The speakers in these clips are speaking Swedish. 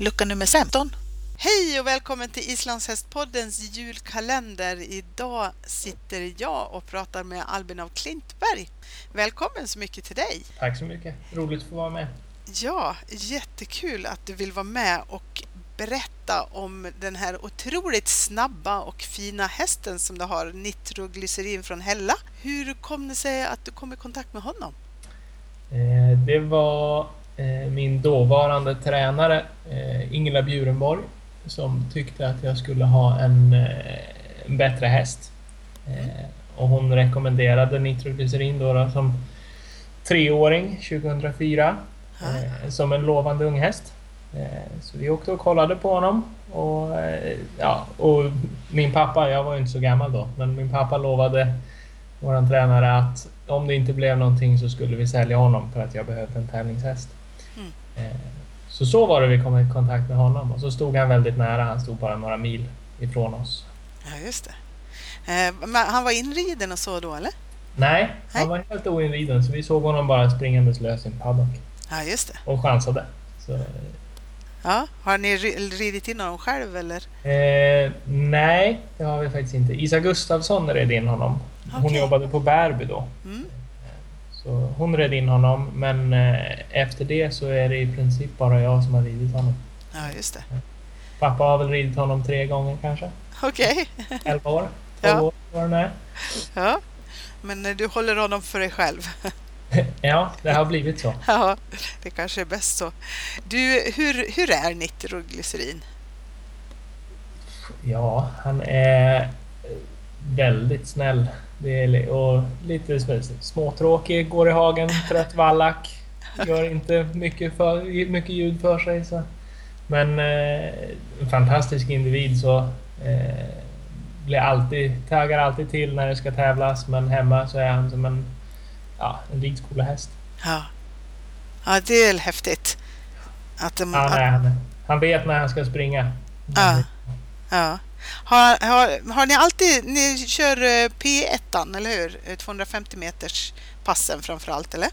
lucka nummer 15. Hej och välkommen till Islandshästpoddens julkalender. Idag sitter jag och pratar med Albin av Klintberg. Välkommen så mycket till dig. Tack så mycket. Roligt att få vara med. Ja, jättekul att du vill vara med och berätta om den här otroligt snabba och fina hästen som du har, nitroglycerin från Hella. Hur kom det sig att du kom i kontakt med honom? Eh, det var min dåvarande tränare eh, Ingela Bjurenborg som tyckte att jag skulle ha en, en bättre häst. Och hon rekommenderade nitroglycerin då, som treåring 2004 ah. som en lovande ung häst. Så vi åkte och kollade på honom. Och, ja, och min pappa, jag var ju inte så gammal då, men min pappa lovade vår tränare att om det inte blev någonting så skulle vi sälja honom för att jag behövde en tävlingshäst. Mm. Så så var det vi kom i kontakt med honom och så stod han väldigt nära. Han stod bara några mil ifrån oss. Ja, just det. Eh, han var inriden och så då, eller? Nej, han var helt oinriden så vi såg honom bara springandes lös i en paddock. Ja, just det. Och chansade. Så... Ja, har ni ridit in honom själv eller? Eh, nej, det har vi faktiskt inte. Isa Gustafsson red in honom. Hon okay. jobbade på Bärby då. Mm. Så hon red in honom, men eh, efter det så är det i princip bara jag som har ridit honom. Ja, just det. Pappa har väl ridit honom tre gånger kanske. Okej. Okay. Elva år. Ja. år var det Ja, men du håller honom för dig själv. ja, det har blivit så. Ja, det kanske är bäst så. Du, hur, hur är nitroglycerin? Ja, han är väldigt snäll. Det är, och lite småtråkig, går i hagen, trött vallack. Gör inte mycket, för, mycket ljud för sig. Så. Men eh, en fantastisk individ så eh, blir alltid, taggar alltid till när det ska tävlas men hemma så är han som en, ja, en ridskolehäst. Ja. ja, det är häftigt. Att de, ja, nej, han, han vet när han ska springa. Ja. Ja. Har, har, har ni alltid, ni kör eh, P1 eller hur? 250 eh, meters passen framförallt eller?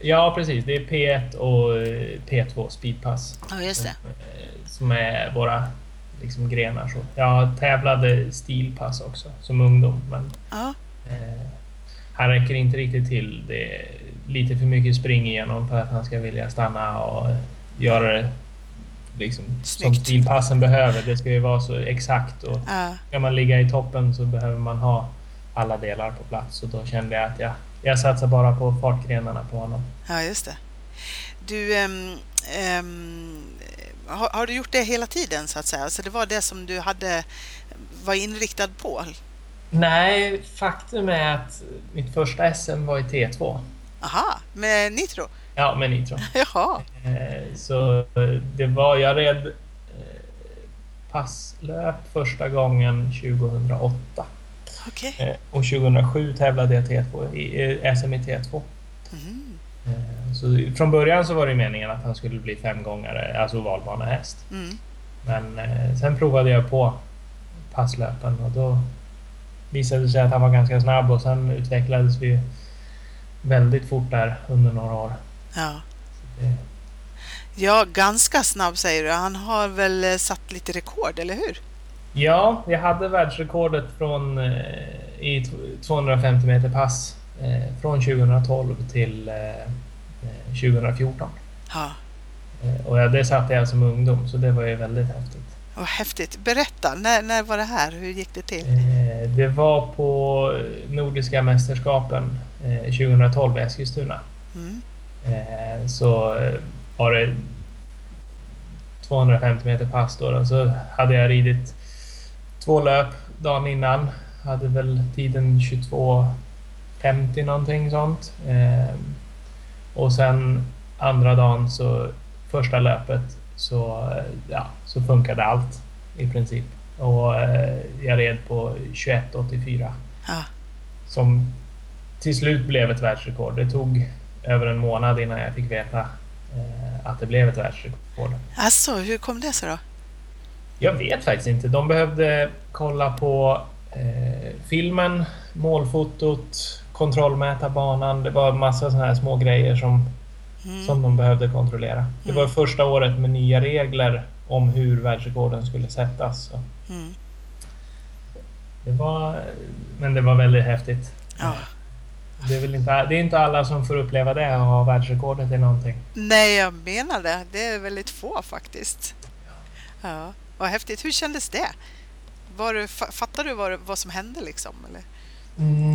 Ja precis, det är P1 och eh, P2 speedpass. Ja just det. Som är våra liksom, grenar. Så. Jag tävlade stilpass också som ungdom men ja. eh, han räcker inte riktigt till. Det är lite för mycket spring igenom för att han ska vilja stanna och göra det liksom, som stilpassen behöver. Det ska ju vara så exakt och ja. ska man ligga i toppen så behöver man ha alla delar på plats och då kände jag att jag, jag satsar bara på fartgrenarna på honom. Ja, just det. Du, um, um, har, har, du gjort det hela tiden så att säga? Alltså det var det som du hade var inriktad på? Nej, faktum är att mitt första SM var i T2. Aha, med Nitro? Ja, med Nitro. Jaha. Eh, så det var, jag red eh, passlöp första gången 2008. Okay. Eh, och 2007 tävlade jag T2, i SM i T2. Mm. Så från början så var det meningen att han skulle bli femgångare, alltså ovalbanehäst. Mm. Men sen provade jag på passlöpen och då visade det sig att han var ganska snabb och sen utvecklades vi väldigt fort där under några år. Ja. Ja, ganska snabb säger du. Han har väl eh, satt lite rekord, eller hur? Ja, jag hade världsrekordet från, eh, i 250 meter pass eh, från 2012 till 2014. Ja. Och det satte jag som ungdom, så det var ju väldigt häftigt. Vad häftigt. Berätta, när, när var det här? Hur gick det till? Det var på Nordiska mästerskapen 2012 i Eskilstuna. Mm. Eh, så eh, var det 250 meter pass då, och så hade jag ridit två löp dagen innan. Hade väl tiden 22.50 någonting sånt. Eh, och sen andra dagen så första löpet så, ja, så funkade allt i princip. Och jag red på 21.84. Ah. Som till slut blev ett världsrekord. Det tog över en månad innan jag fick veta eh, att det blev ett världsrekord. Alltså, hur kom det sig då? Jag vet faktiskt inte. De behövde kolla på eh, filmen, målfotot, kontrollmäta banan. Det var massa sådana här små grejer som mm. som de behövde kontrollera. Det var mm. första året med nya regler om hur världsrekorden skulle sättas. Mm. Det var, men det var väldigt häftigt. Ja. Det är, väl inte, det är inte alla som får uppleva det, att ha världsrekordet i någonting. Nej, jag menar det. Det är väldigt få faktiskt. Ja, vad häftigt. Hur kändes det? Var du, fattade du vad, vad som hände liksom? Eller?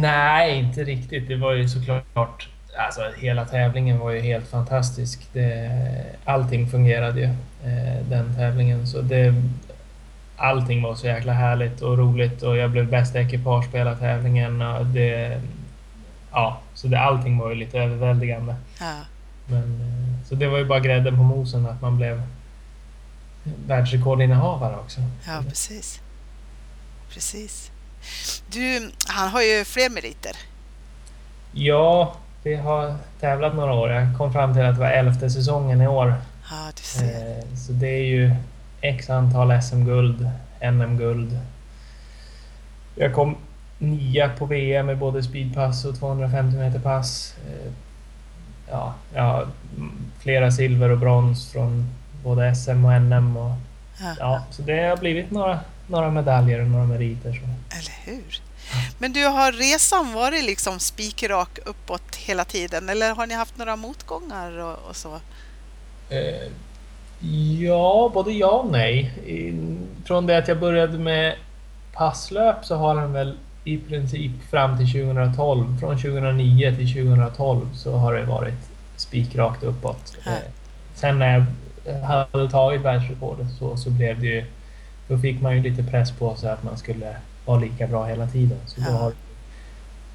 Nej, inte riktigt. Det var ju såklart... Alltså hela tävlingen var ju helt fantastisk. Det, allting fungerade ju, eh, den tävlingen. Så det, allting var så jäkla härligt och roligt och jag blev bästa ekipage på hela tävlingen. Och det, ja, så det, allting var ju lite överväldigande. Ja. Men, eh, så det var ju bara grädden på mosen att man blev världsrekordinnehavare också. Ja, precis. Precis. Du, han har ju fler meriter. Ja, vi har tävlat några år. Jag kom fram till att det var elfte säsongen i år. Ja, du ser. Eh, så det är ju x antal SM-guld, NM-guld. Jag kom nia på VM med både speedpass och 250 meter pass. Eh, ja, ja, flera silver och brons från både SM och NM. Och, ja. ja. så det har blivit några, några medaljer och några meriter. Så. Eller hur? Men du, har resan varit liksom spikrak uppåt hela tiden eller har ni haft några motgångar och, och så? Eh, ja, både ja och nej. Från det att jag började med passlöp så har den väl i princip fram till 2012, från 2009 till 2012 så har det varit spikrakt uppåt. Ja. Eh, sen när jag hade tagit världsrekordet så, så blev det ju, då fick man ju lite press på sig att man skulle vara lika bra hela tiden. Så då har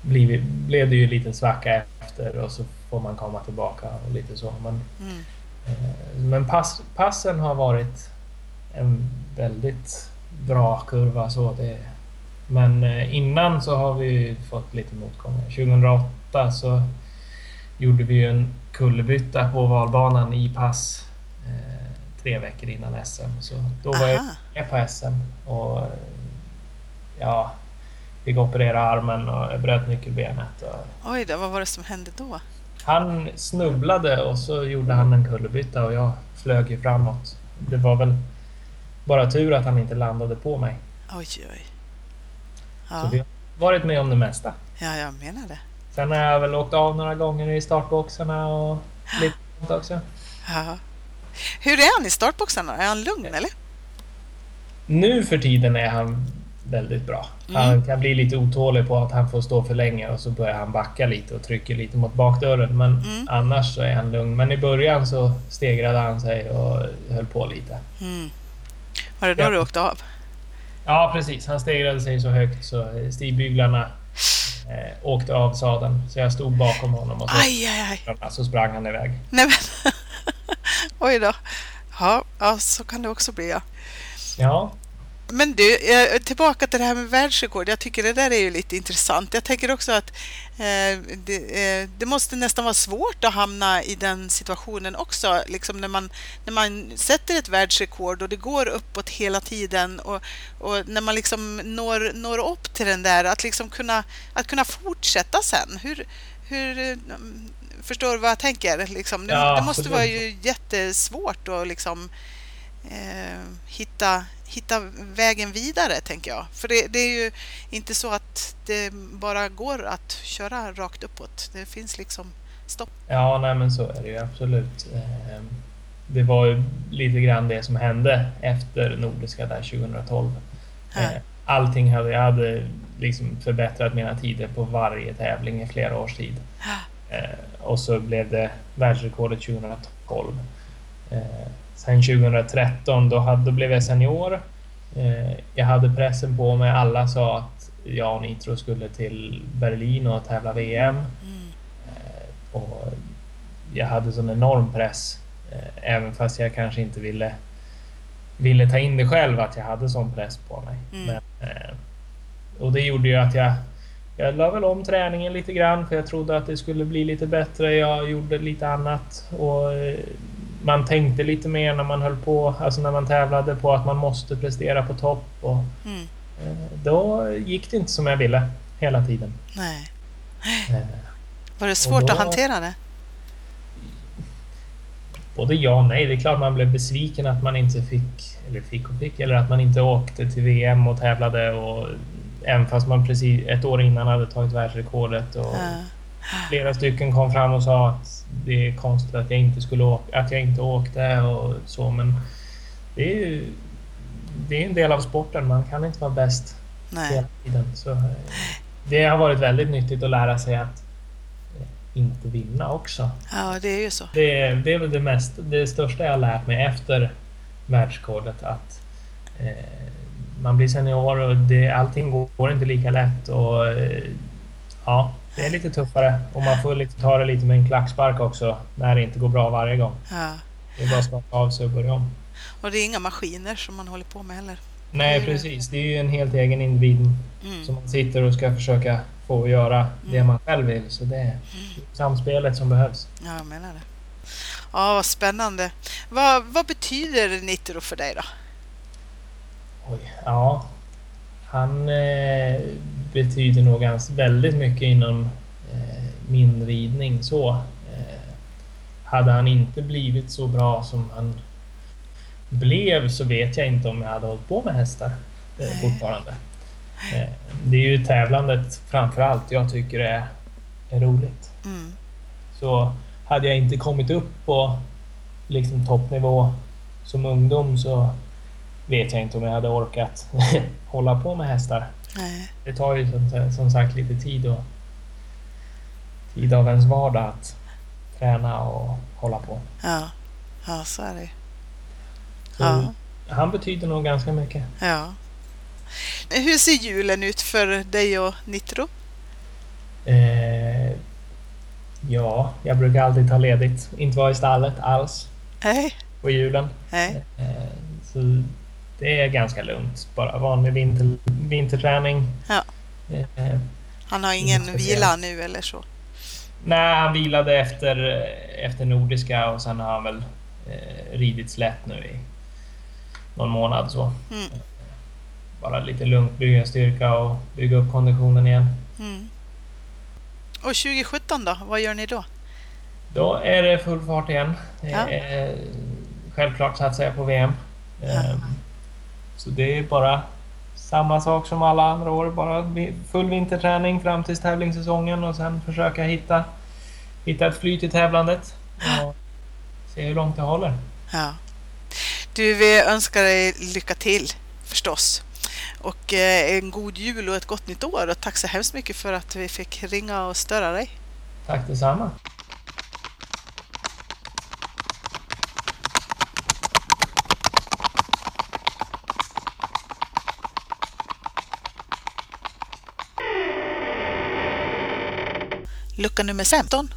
blivit, blev det ju lite svacka efter och så får man komma tillbaka och lite så. Men, mm. eh, men pass, passen har varit en väldigt bra kurva. Så det, men eh, innan så har vi fått lite motgångar. 2008 så gjorde vi en kullerbytta på valbanan i pass eh, tre veckor innan SM. Så då var jag med på SM och ja, fick operera armen och jag bröt nyckelbenet. Och... Oj då, vad var det som hände då? Han snubblade och så gjorde han en kullerbytta och jag flög ju framåt. Det var väl bara tur att han inte landade på mig. Oj, oj. Ja. Så vi har varit med om det mesta. Ja, jag menar det. Sen har jag väl åkt av några gånger i startboxarna och lite sånt också. Ja. Hur är han i startboxarna? Är han lugn eller? Nu för tiden är han väldigt bra. Mm. Han kan bli lite otålig på att han får stå för länge och så börjar han backa lite och trycker lite mot bakdörren. Men mm. annars så är han lugn. Men i början så stegrade han sig och höll på lite. Mm. Var det då ja. du åkte av? Ja, precis. Han stegrade sig så högt så stigbyglarna eh, åkte av sadeln. Så jag stod bakom honom och så, aj, aj, aj. så sprang han iväg. Nej, men. Oj då. Ja, ja, så kan det också bli. Ja. ja. Men du, tillbaka till det här med världsrekord. Jag tycker det där är ju lite intressant. Jag tänker också att eh, det, eh, det, måste nästan vara svårt att hamna i den situationen också. Liksom när, man, när man sätter ett världsrekord och det går uppåt hela tiden och, och när man liksom når, når upp till den där, att liksom kunna, att kunna fortsätta sen. Hur, hur, förstår du vad jag tänker? Liksom, det, ja, det måste vara ju jättesvårt att liksom, eh, hitta hitta vägen vidare, tänker jag. För det, det, är ju inte så att det bara går att köra rakt uppåt. Det finns liksom stopp. Ja, nej men så är det ju absolut. Ehm, det var ju lite grann det som hände efter Nordiska där 2012. Här. Ehm, allting hade, jag hade liksom förbättrat mina tider på varje tävling i flera års tid. Ehm, och så blev det världsrekordet 2012. Sen 2013 då, hade, då blev jag senior. Eh, jag hade pressen på mig. Alla sa att jag och Nitro skulle till Berlin och tävla VM. Mm. Eh, och jag hade sån enorm press. Eh, även fast jag kanske inte ville, ville ta in det själv att jag hade sån press på mig. Mm. Men, och det gjorde ju att jag jag la väl om träningen lite grann för jag trodde att det skulle bli lite bättre. Jag gjorde lite annat och man tänkte lite mer när man höll på, alltså när man tävlade på att man måste prestera på topp. Och, mm. Eh, då gick det inte som jag ville hela tiden. Nej. Eh, Var det svårt då, att hantera det? både ja och nej. Det är klart man blev besviken att man inte fick, eller fick och fick, eller att man inte åkte till VM och tävlade och även fast man precis ett år innan hade tagit världsrekordet och Ja. Flera stycken kom fram och sa att det är konstigt att jag inte skulle åka, att jag inte åkte och så men det är ju det är en del av sporten. Man kan inte vara bäst Nej. hela tiden. Så eh, det har varit väldigt nyttigt att lära sig att eh, inte vinna också. Ja, det är ju så. Det, är- det är väl det, mest, det största jag har lärt mig efter världsrekordet. Att eh, man blir senior och det, allting går, går inte lika lätt. Och, eh, ja, det är lite tuffare och man får lite, ta det lite med en klackspark också när det inte går bra varje gång. Ja. Det är bara att skaka av sig och börja om. Och det är inga maskiner som man håller på med heller. Nej, precis. Det är ju en helt egen individ Mm. som man sitter och ska försöka få göra det man själv vill. Så det är samspelet som behövs. Ja, jag menar det. Ja, vad spännande. Vad, vad betyder Nitro för dig då? Oj, ja. Han eh, betyder nog ganska väldigt mycket inom eh, min ridning. Så, eh, hade han inte blivit så bra som han blev så vet jag inte om jag hade hållit på med hästar eh, fortfarande. Eh, det är ju tävlandet framför allt jag tycker är, är roligt. Mm. Så hade jag inte kommit upp på liksom toppnivå som ungdom så vet jag inte om jag hade orkat hålla på med hästar. Nej. Det tar ju som, som sagt lite tid och tid av ens vardag att träna och hålla på. Ja. ja, så är det. Ja. Han betyder nog ganska mycket. ja. Hur ser julen ut för dig och Nitro? Eh, ja, jag brukar alltid ta ledigt. Inte vara i stallet alls Nej, på julen. nej. Eh, Så det är ganska lugnt. Bara vanlig vinter, vinterträning. Ja. Eh, Han har ingen vila nu eller så? Nej, han vilade efter, efter Nordiska och sen har han väl eh, ridit slätt nu i någon månad så. Mm. Bara lite lugnt, bygga styrka och bygga upp konditionen igen. Mm. Och 2017 då? Vad gör ni då? Då är det full fart igen. Ja. Eh, självklart satsar jag på VM. Ja. Så det är bara samma sak som alla andra år. Bara full vinterträning fram till tävlingssäsongen och sen försöka hitta, hitta ett flyt i tävlandet. Och se hur långt det håller. Ja. Du, vi önskar dig lycka till förstås. Och eh, en god jul och ett gott nytt år. Och tack så hemskt mycket för att vi fick ringa och störa dig. Tack detsamma. Lucka nummer 15.